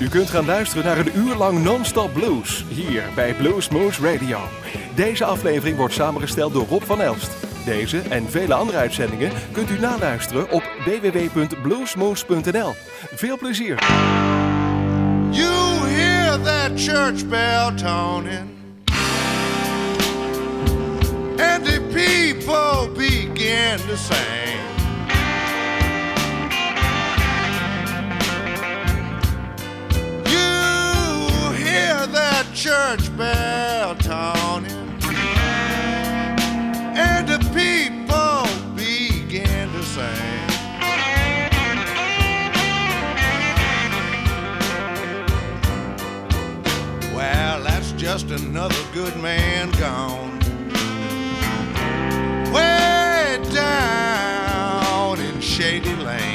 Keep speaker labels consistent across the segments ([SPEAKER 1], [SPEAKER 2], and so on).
[SPEAKER 1] U kunt gaan luisteren naar een uur lang non-stop blues hier bij Blues Moose Radio. Deze aflevering wordt samengesteld door Rob van Elst. Deze en vele andere uitzendingen kunt u naluisteren op www.bluesmoose.nl. Veel plezier.
[SPEAKER 2] You hear that church bell and the people begin to sing. Hear that church bell toning, and the people begin to sing. Well, that's just another good man gone. Way down in Shady Lane.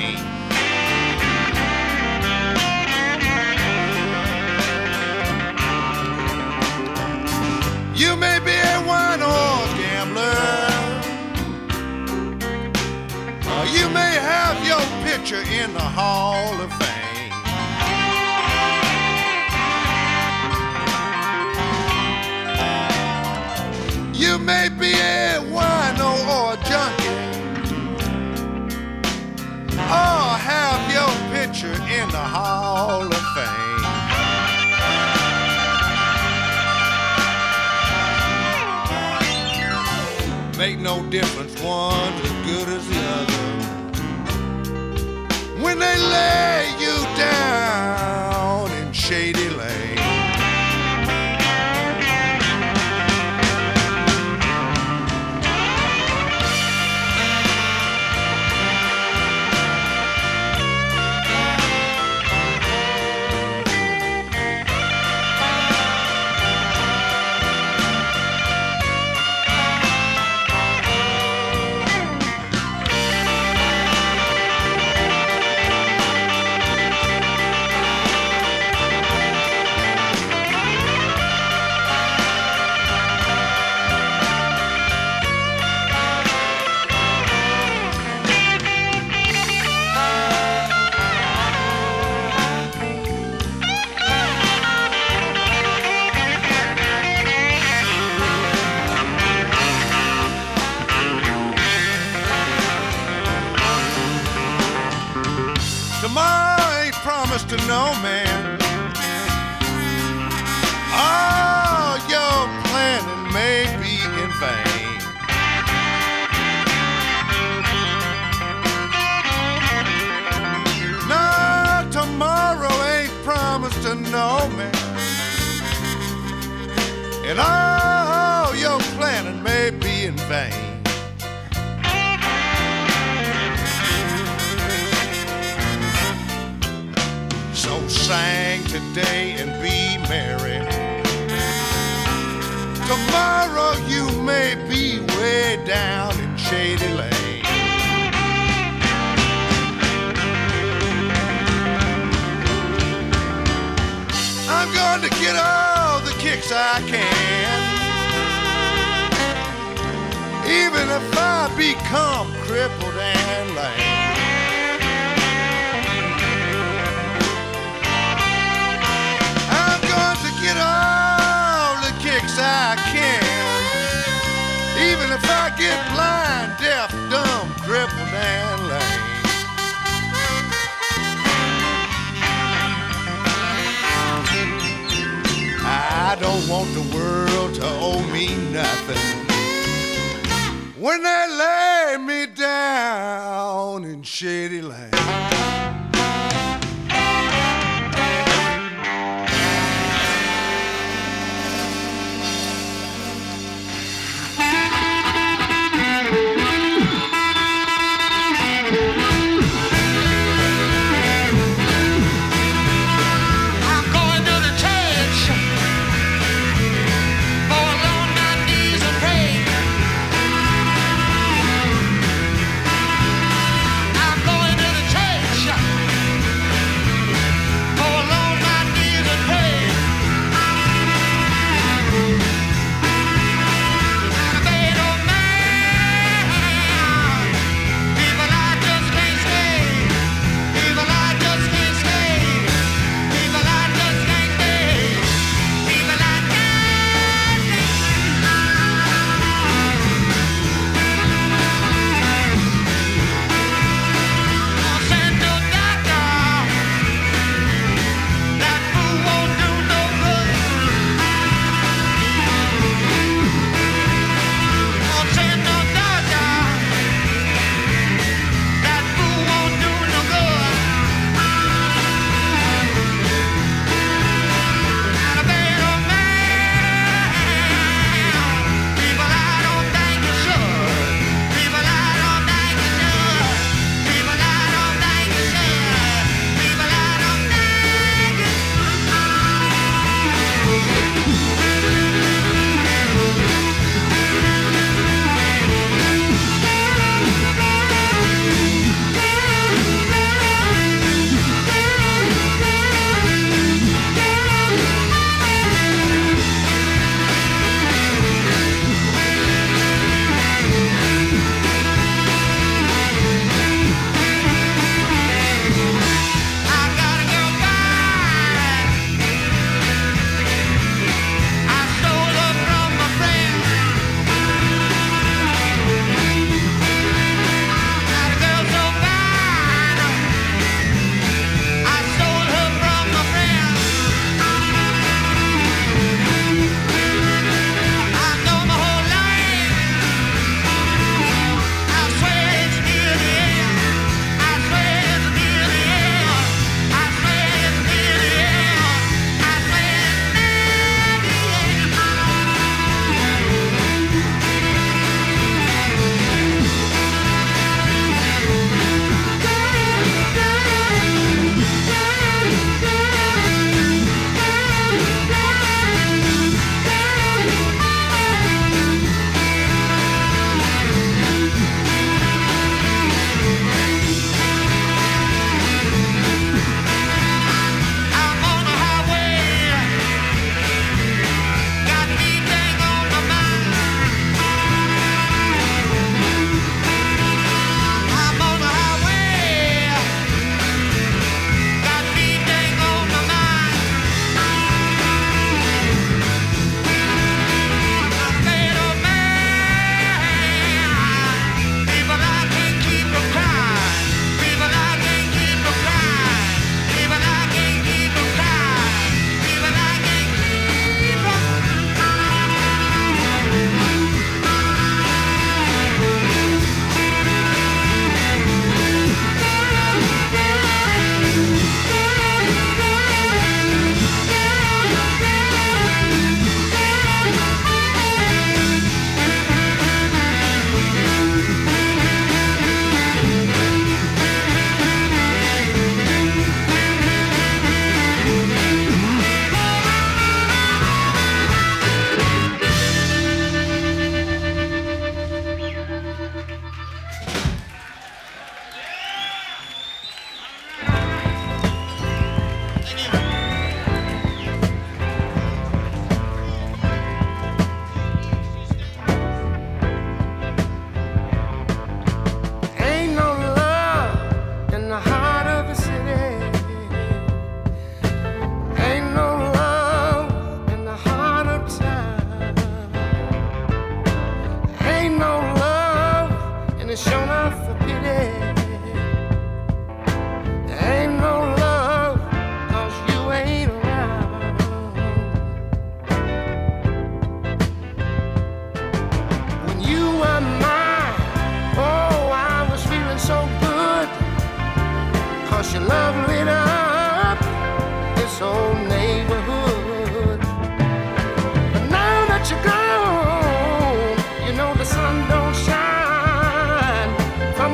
[SPEAKER 2] You may be a wine or gambler. Or you may have your picture in the Hall of Fame. You may be a wino or a junkie, or have your picture in the Hall of Fame. Make no difference, one's as good as the other. When they lay you down Get blind, deaf, dumb, crippled, and lame. I don't want the world to owe me nothing. When they lay me down in Shady Lane.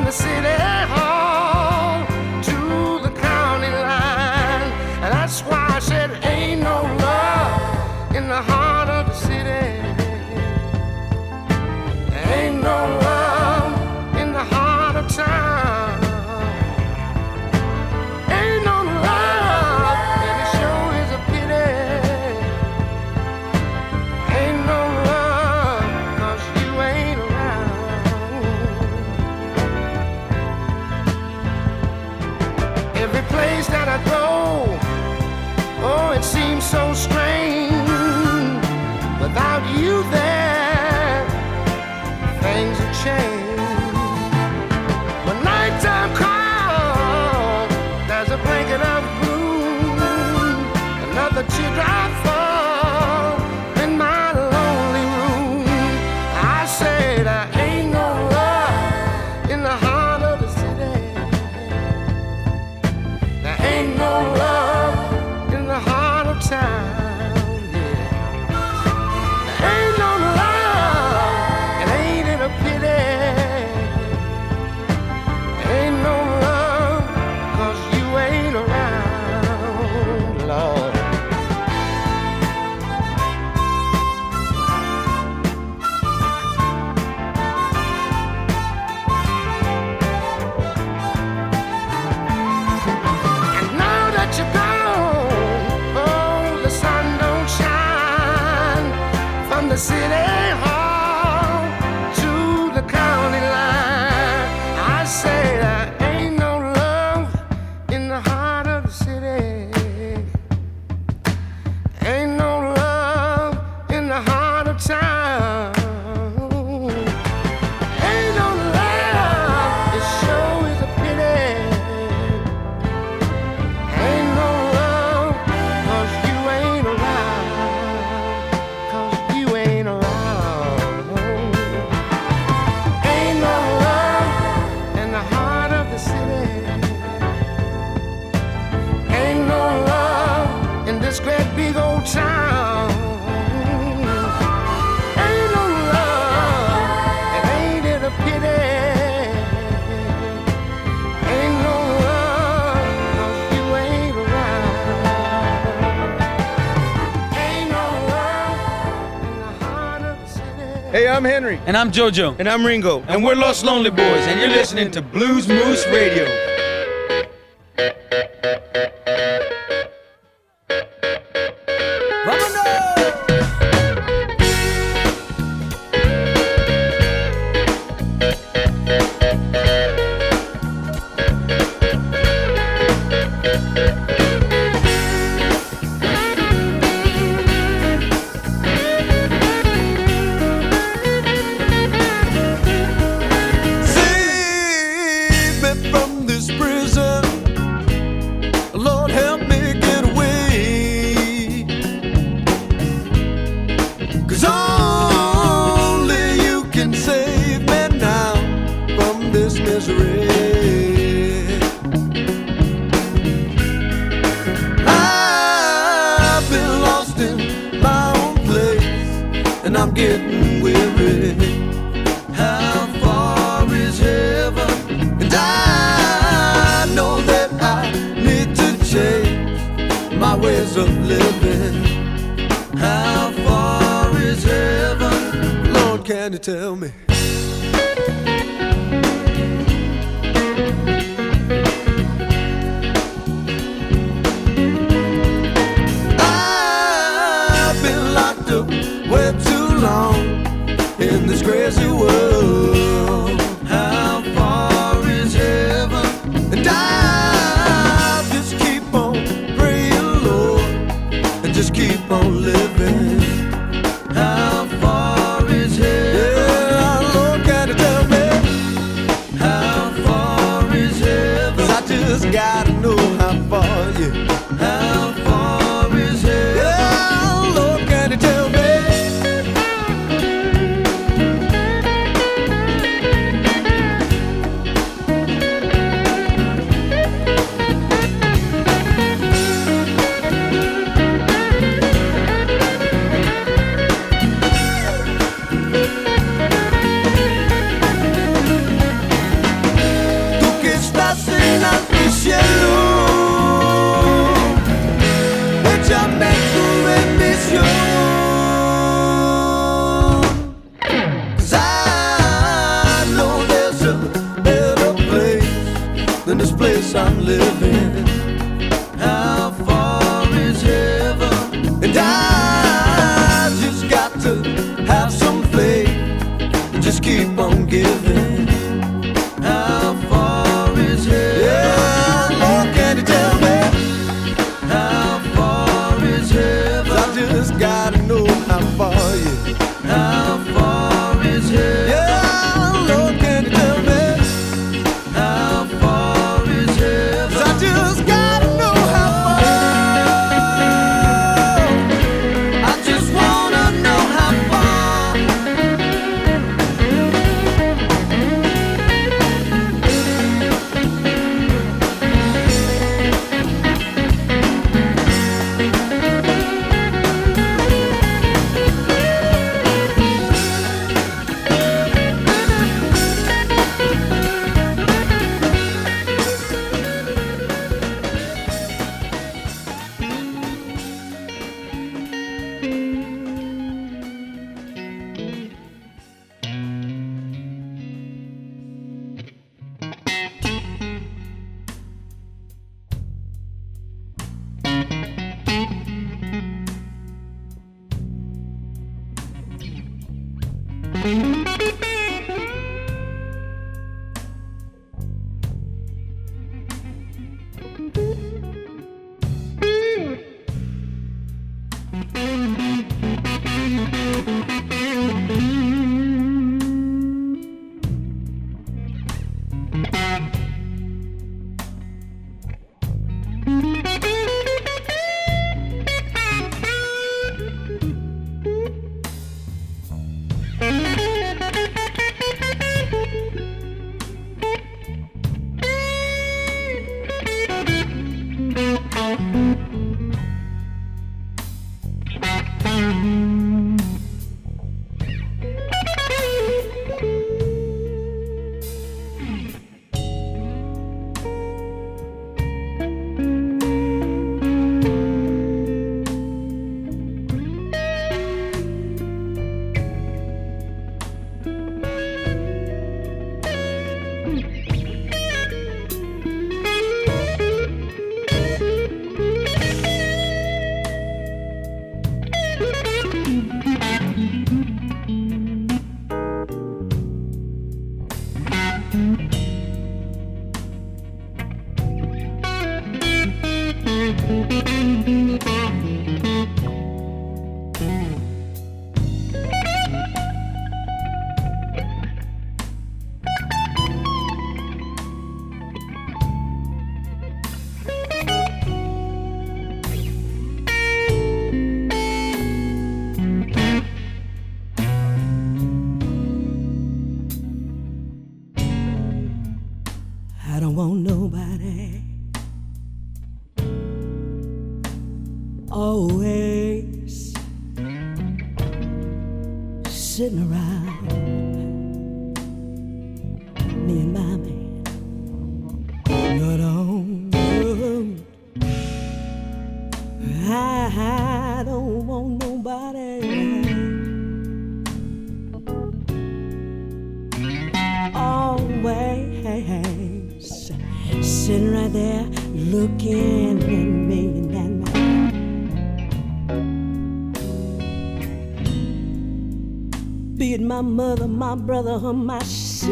[SPEAKER 3] the
[SPEAKER 4] city.
[SPEAKER 5] I'm Henry.
[SPEAKER 6] And I'm JoJo.
[SPEAKER 5] And I'm Ringo.
[SPEAKER 6] And, and we're Los Lonely Boys, and you're listening to Blues Moose Radio.
[SPEAKER 7] of living. How far is heaven? Lord, can you tell me? I've been locked up way too long in this crazy world.
[SPEAKER 5] brother or my sister.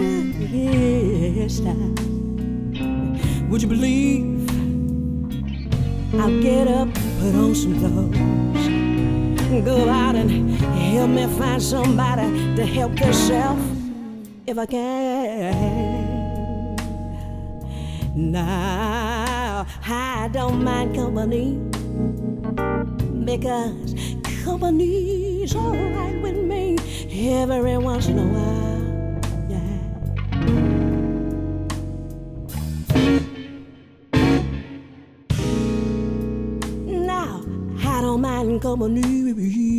[SPEAKER 5] Would you believe I'll get up, put on some clothes, go out and help me find somebody to help yourself if I can. Now I don't mind company because company's alright with me every once in a while. Yeah. Now I don't mind
[SPEAKER 8] coming.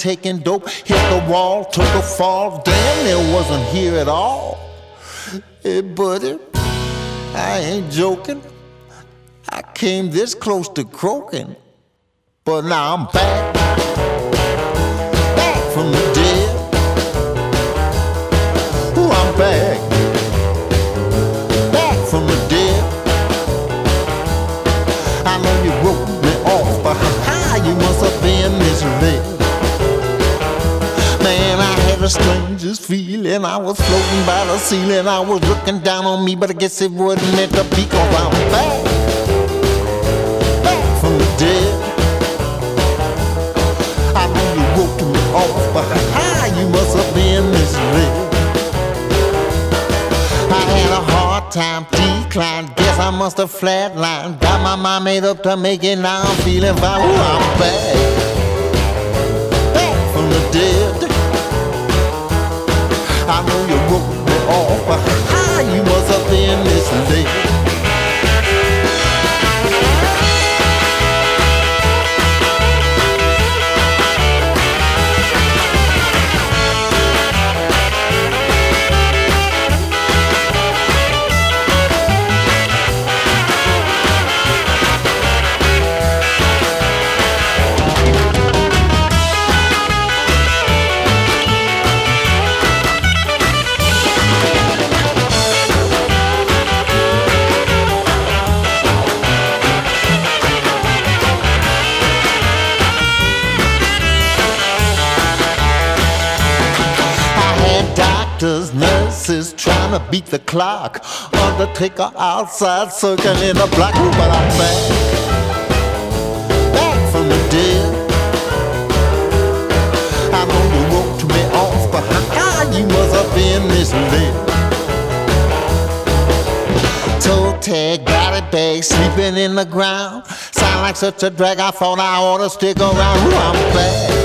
[SPEAKER 8] Taking dope. Hit the wall, took a fall. Damn, it wasn't here at all. Hey, buddy, I ain't joking. I came this close to croaking, but now I'm back, strangest feeling. I was floating by the ceiling. I was looking down on me, but I guess it wasn't meant to be, cause I'm back, back from the dead. I know you wrote me off, but ha, you must have been misled. I had a hard time decline. Guess I must have flatlined. Got my mind made up to make it. Now I'm feeling fine. Ooh, I'm back, back from the dead. I know you wrote me off, how you must have been misled. I to beat the clock. Undertaker outside circling in the block, Ooh, but I'm back, back from the dead. I know you wrote me off, but how you must have been misled. Toe tag, it bag, sleeping in the ground. Sound like such a drag, I thought I ought to stick around. Ooh, I'm back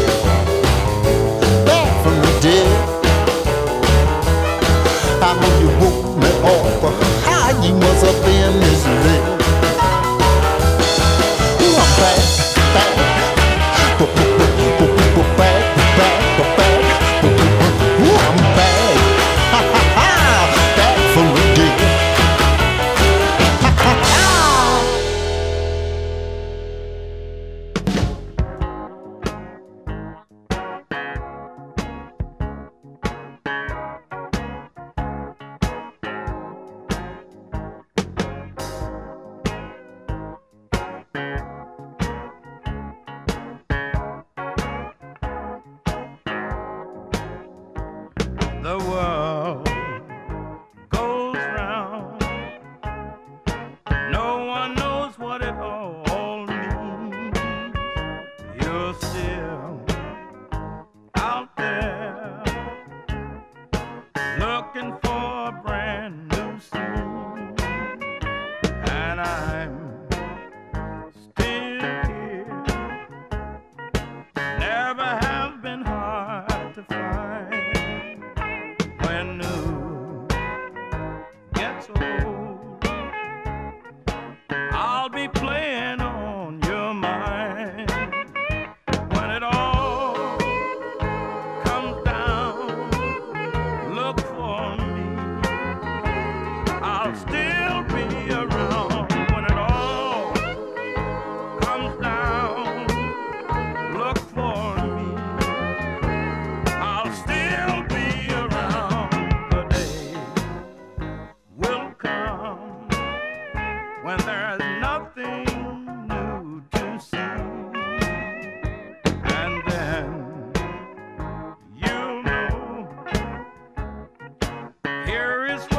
[SPEAKER 9] here is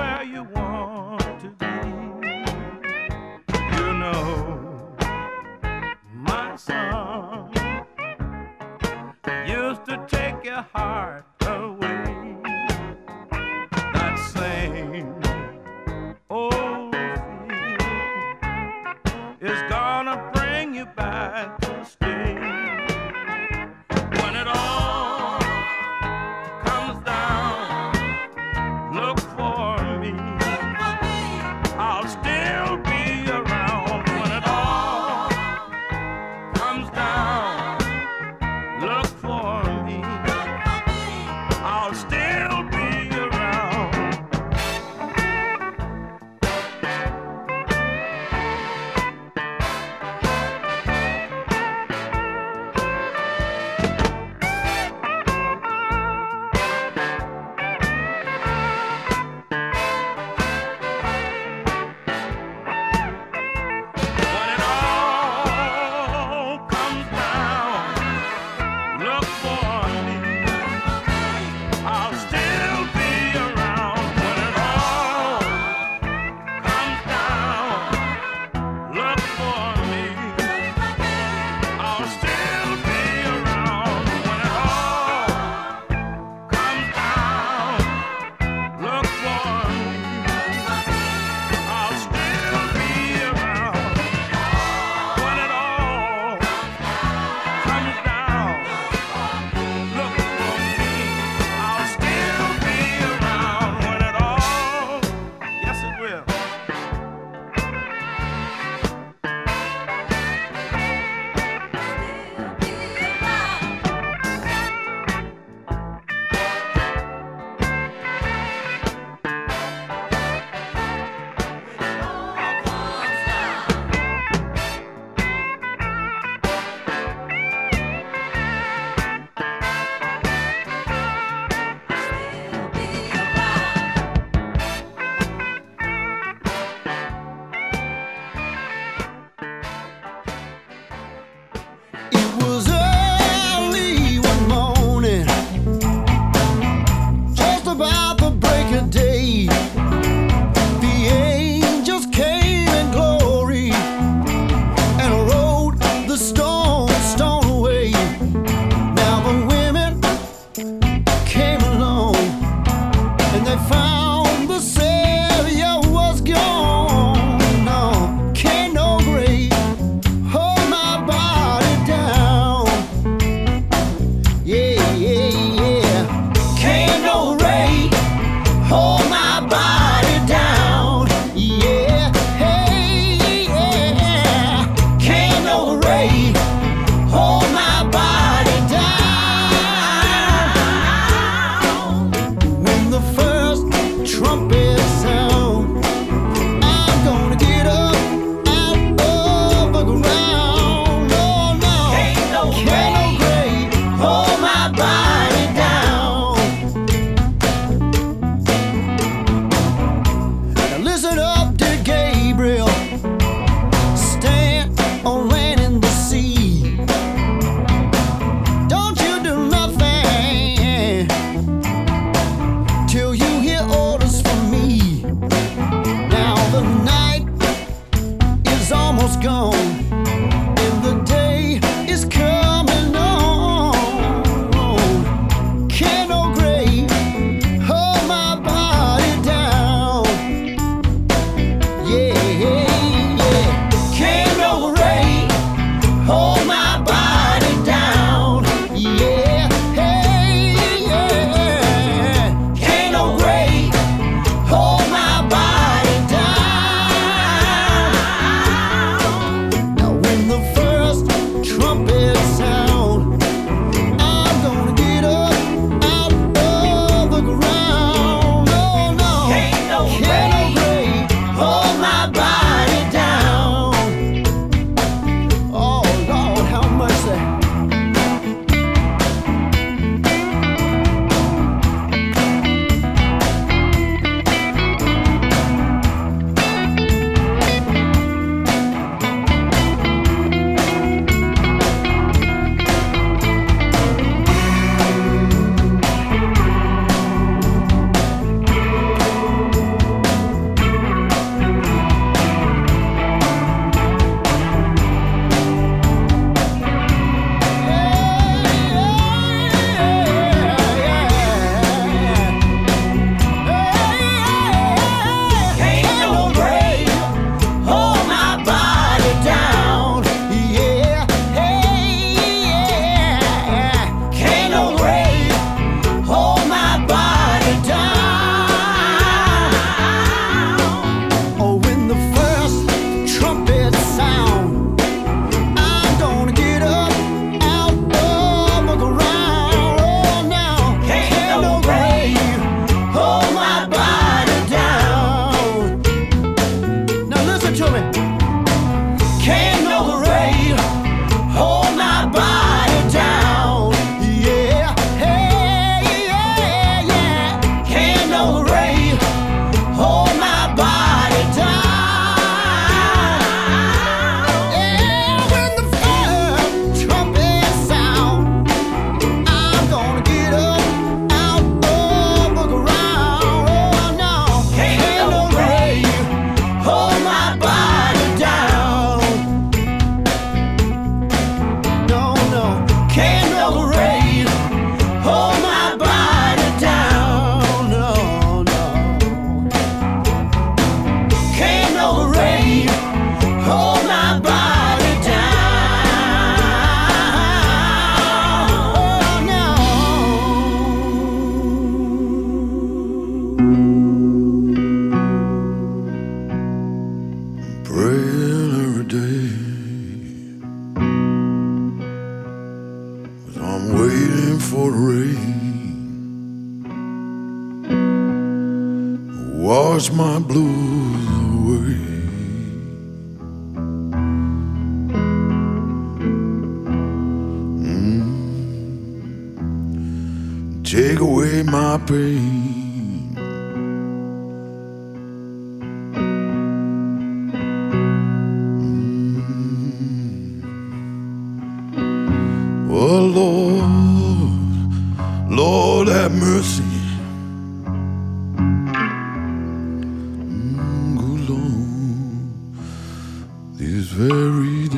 [SPEAKER 10] this very day.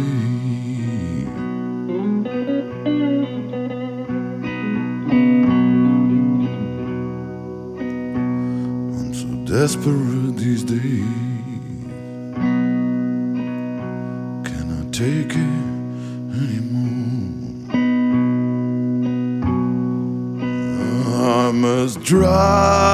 [SPEAKER 10] I'm so desperate these days. Can I take it anymore? I must drive.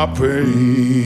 [SPEAKER 10] our praise.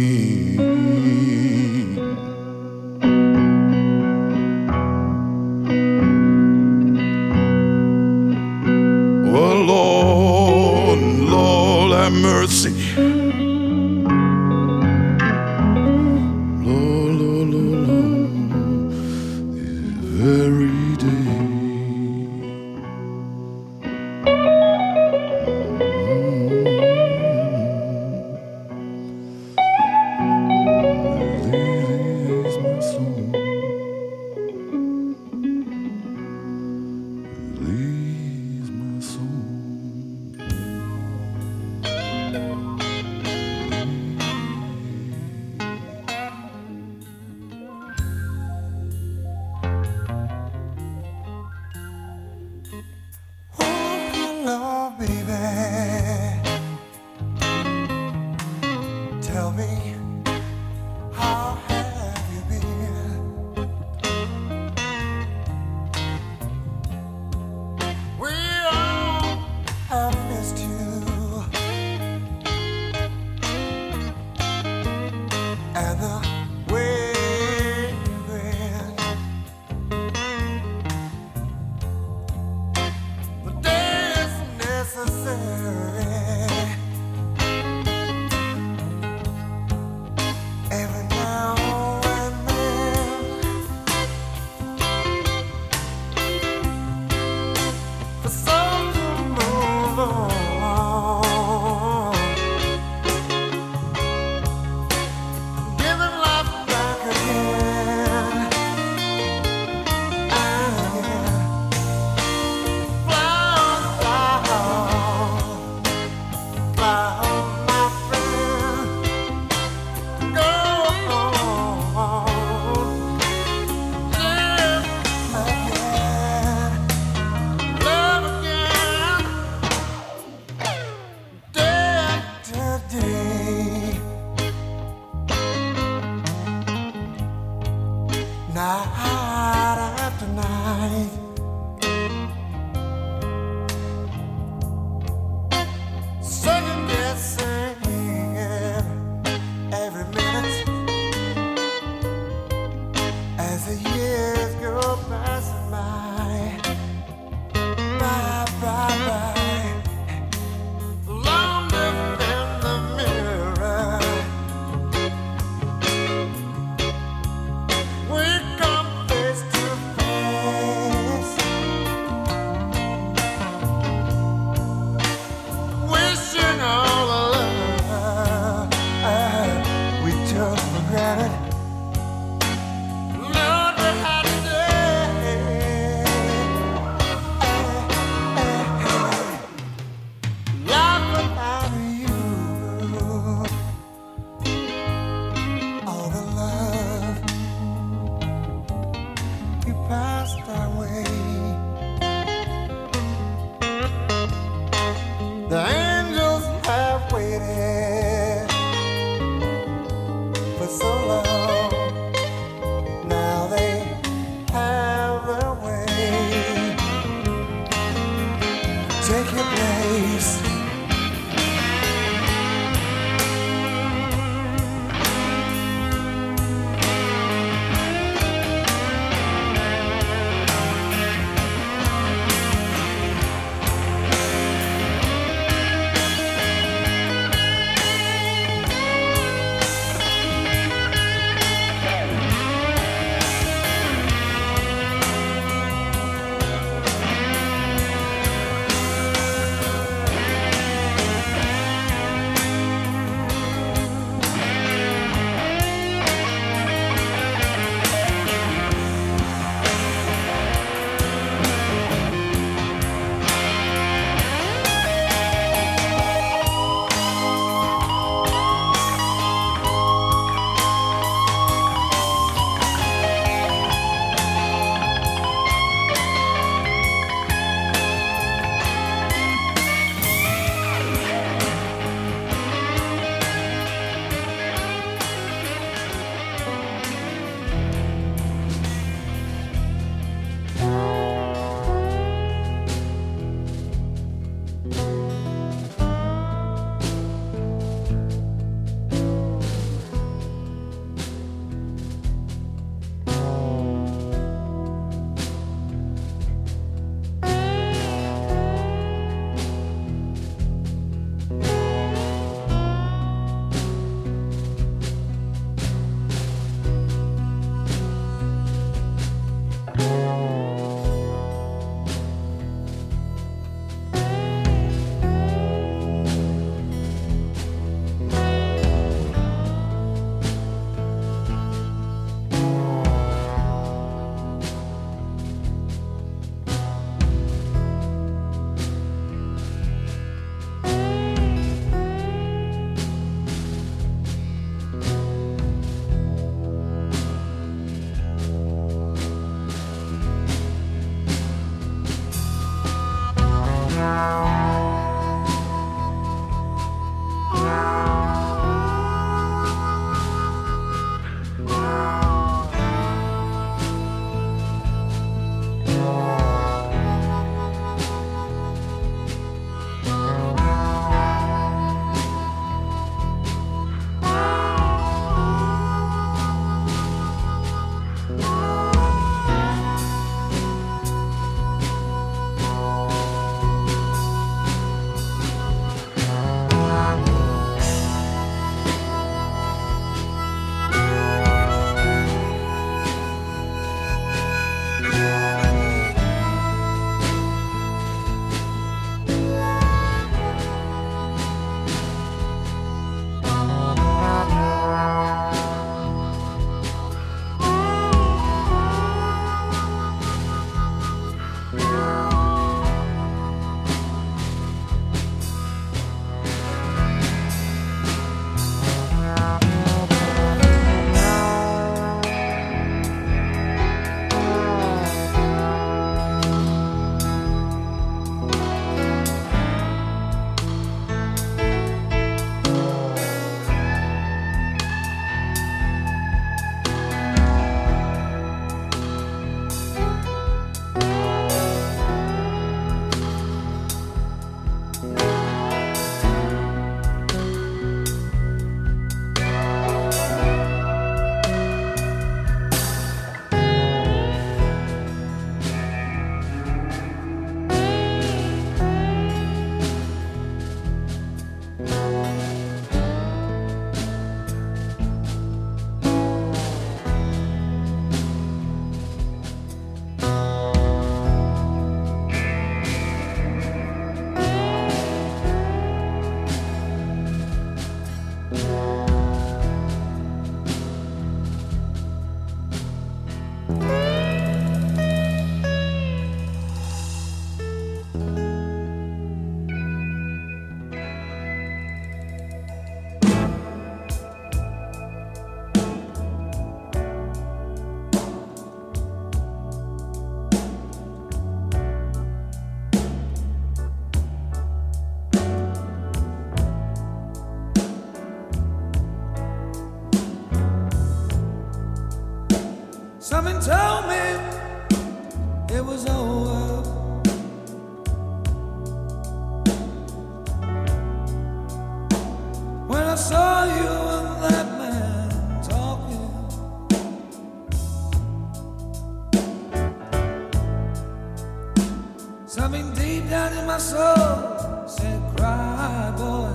[SPEAKER 7] Something deep down in my soul said, Cry, boy.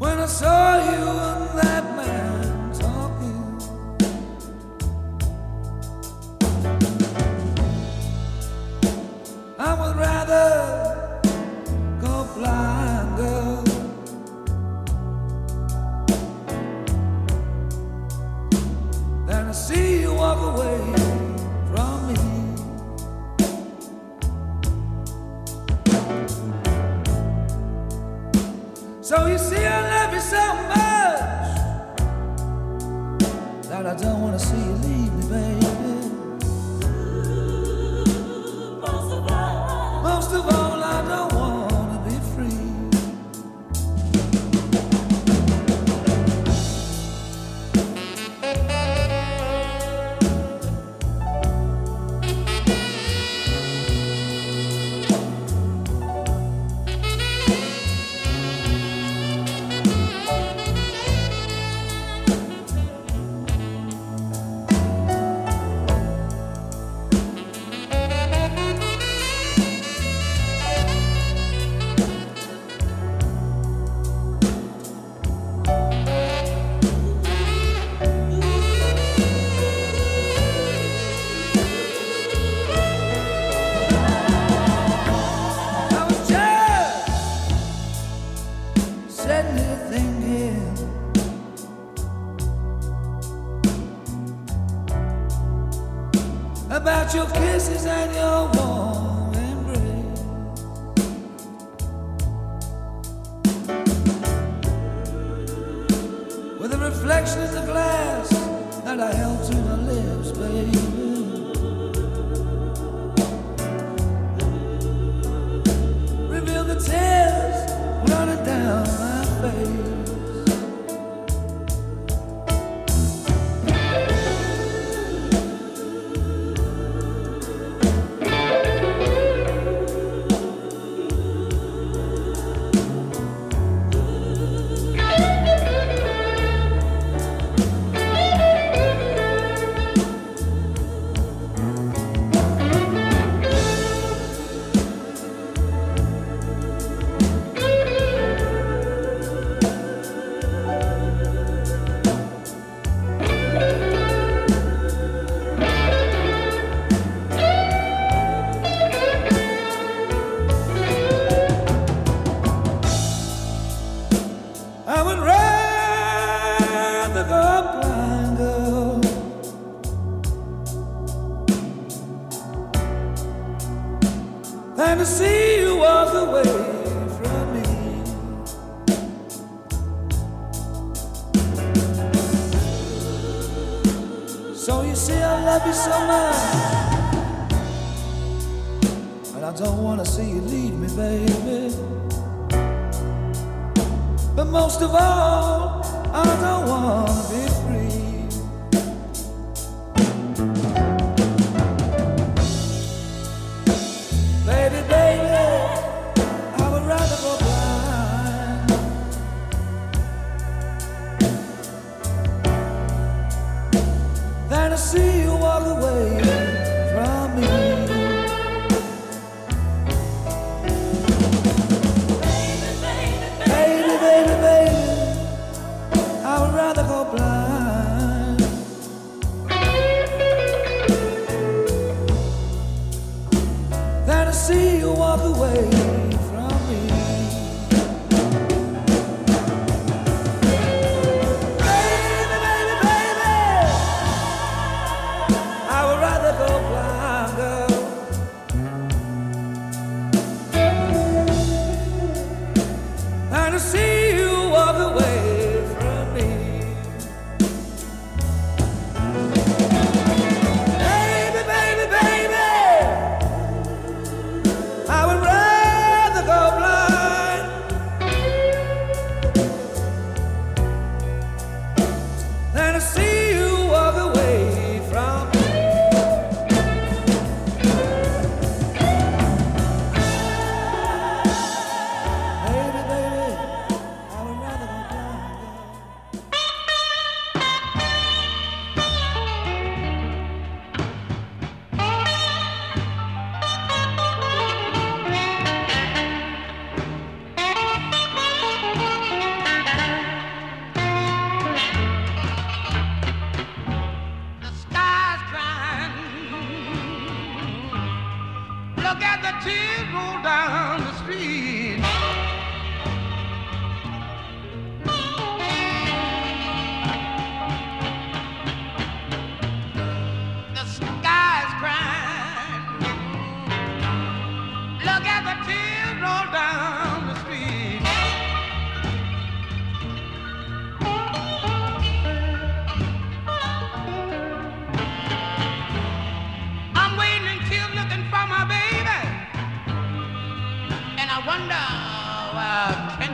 [SPEAKER 7] When I saw you. reflection in the glass.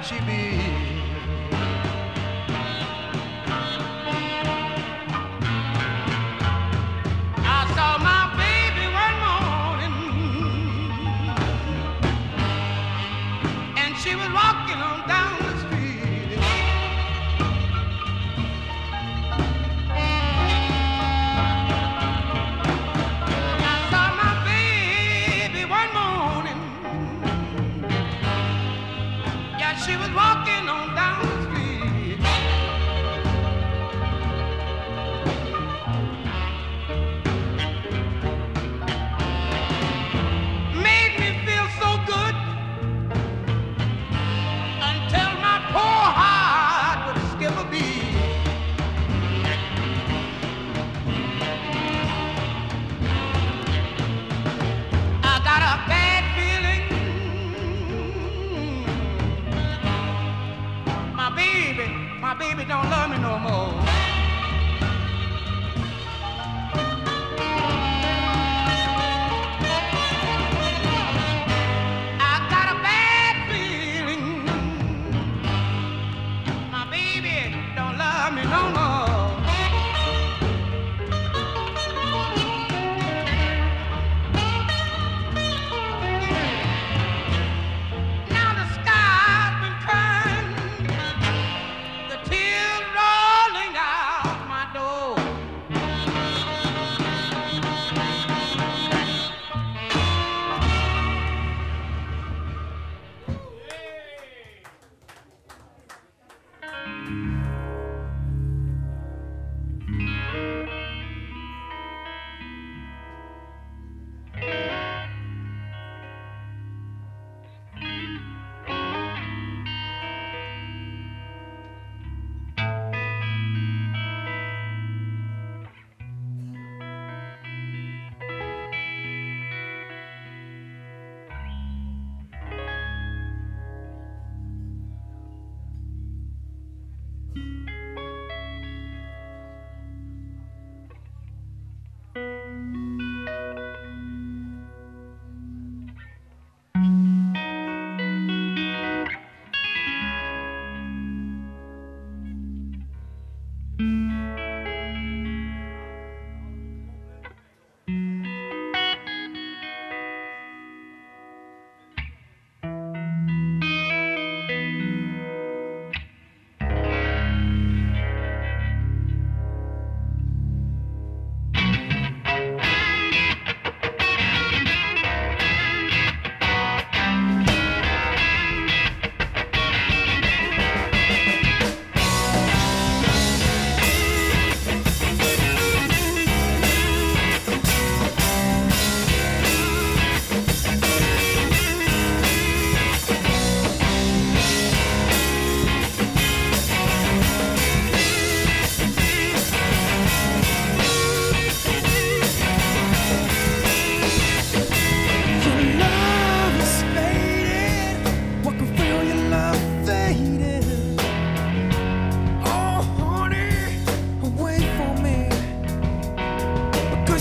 [SPEAKER 3] she be?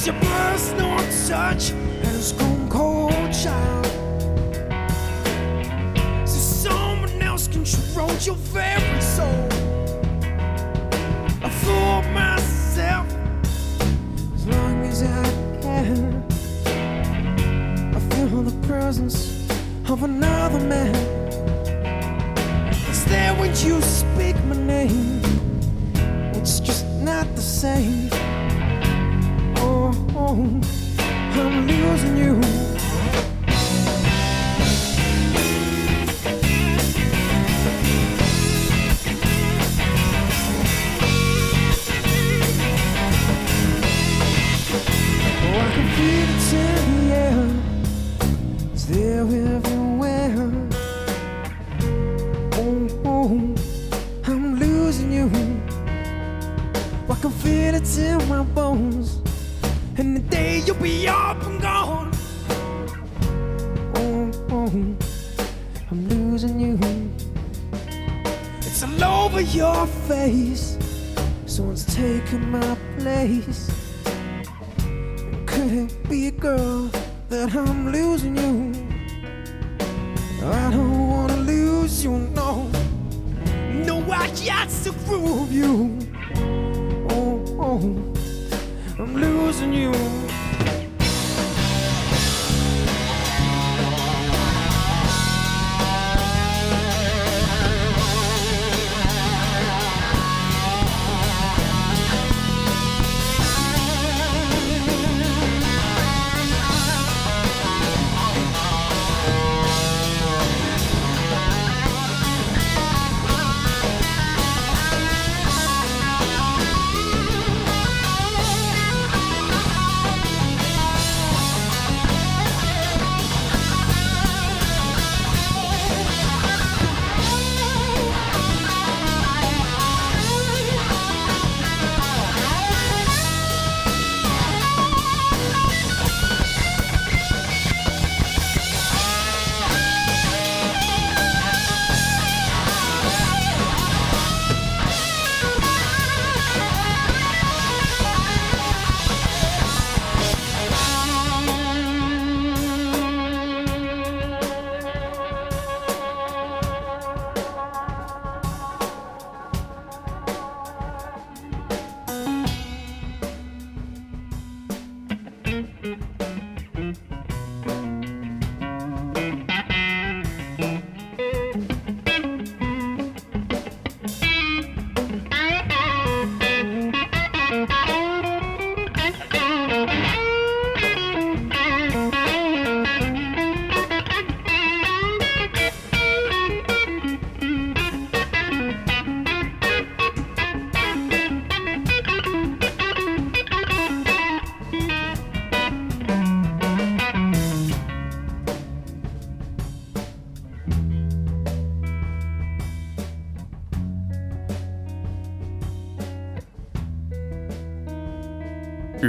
[SPEAKER 5] you must not touch has grown cold child. So someone else controls your very soul. I fool myself as long as I can. I feel the presence of another man. It's there when you speak my name. It's just not the same. I'm losing you.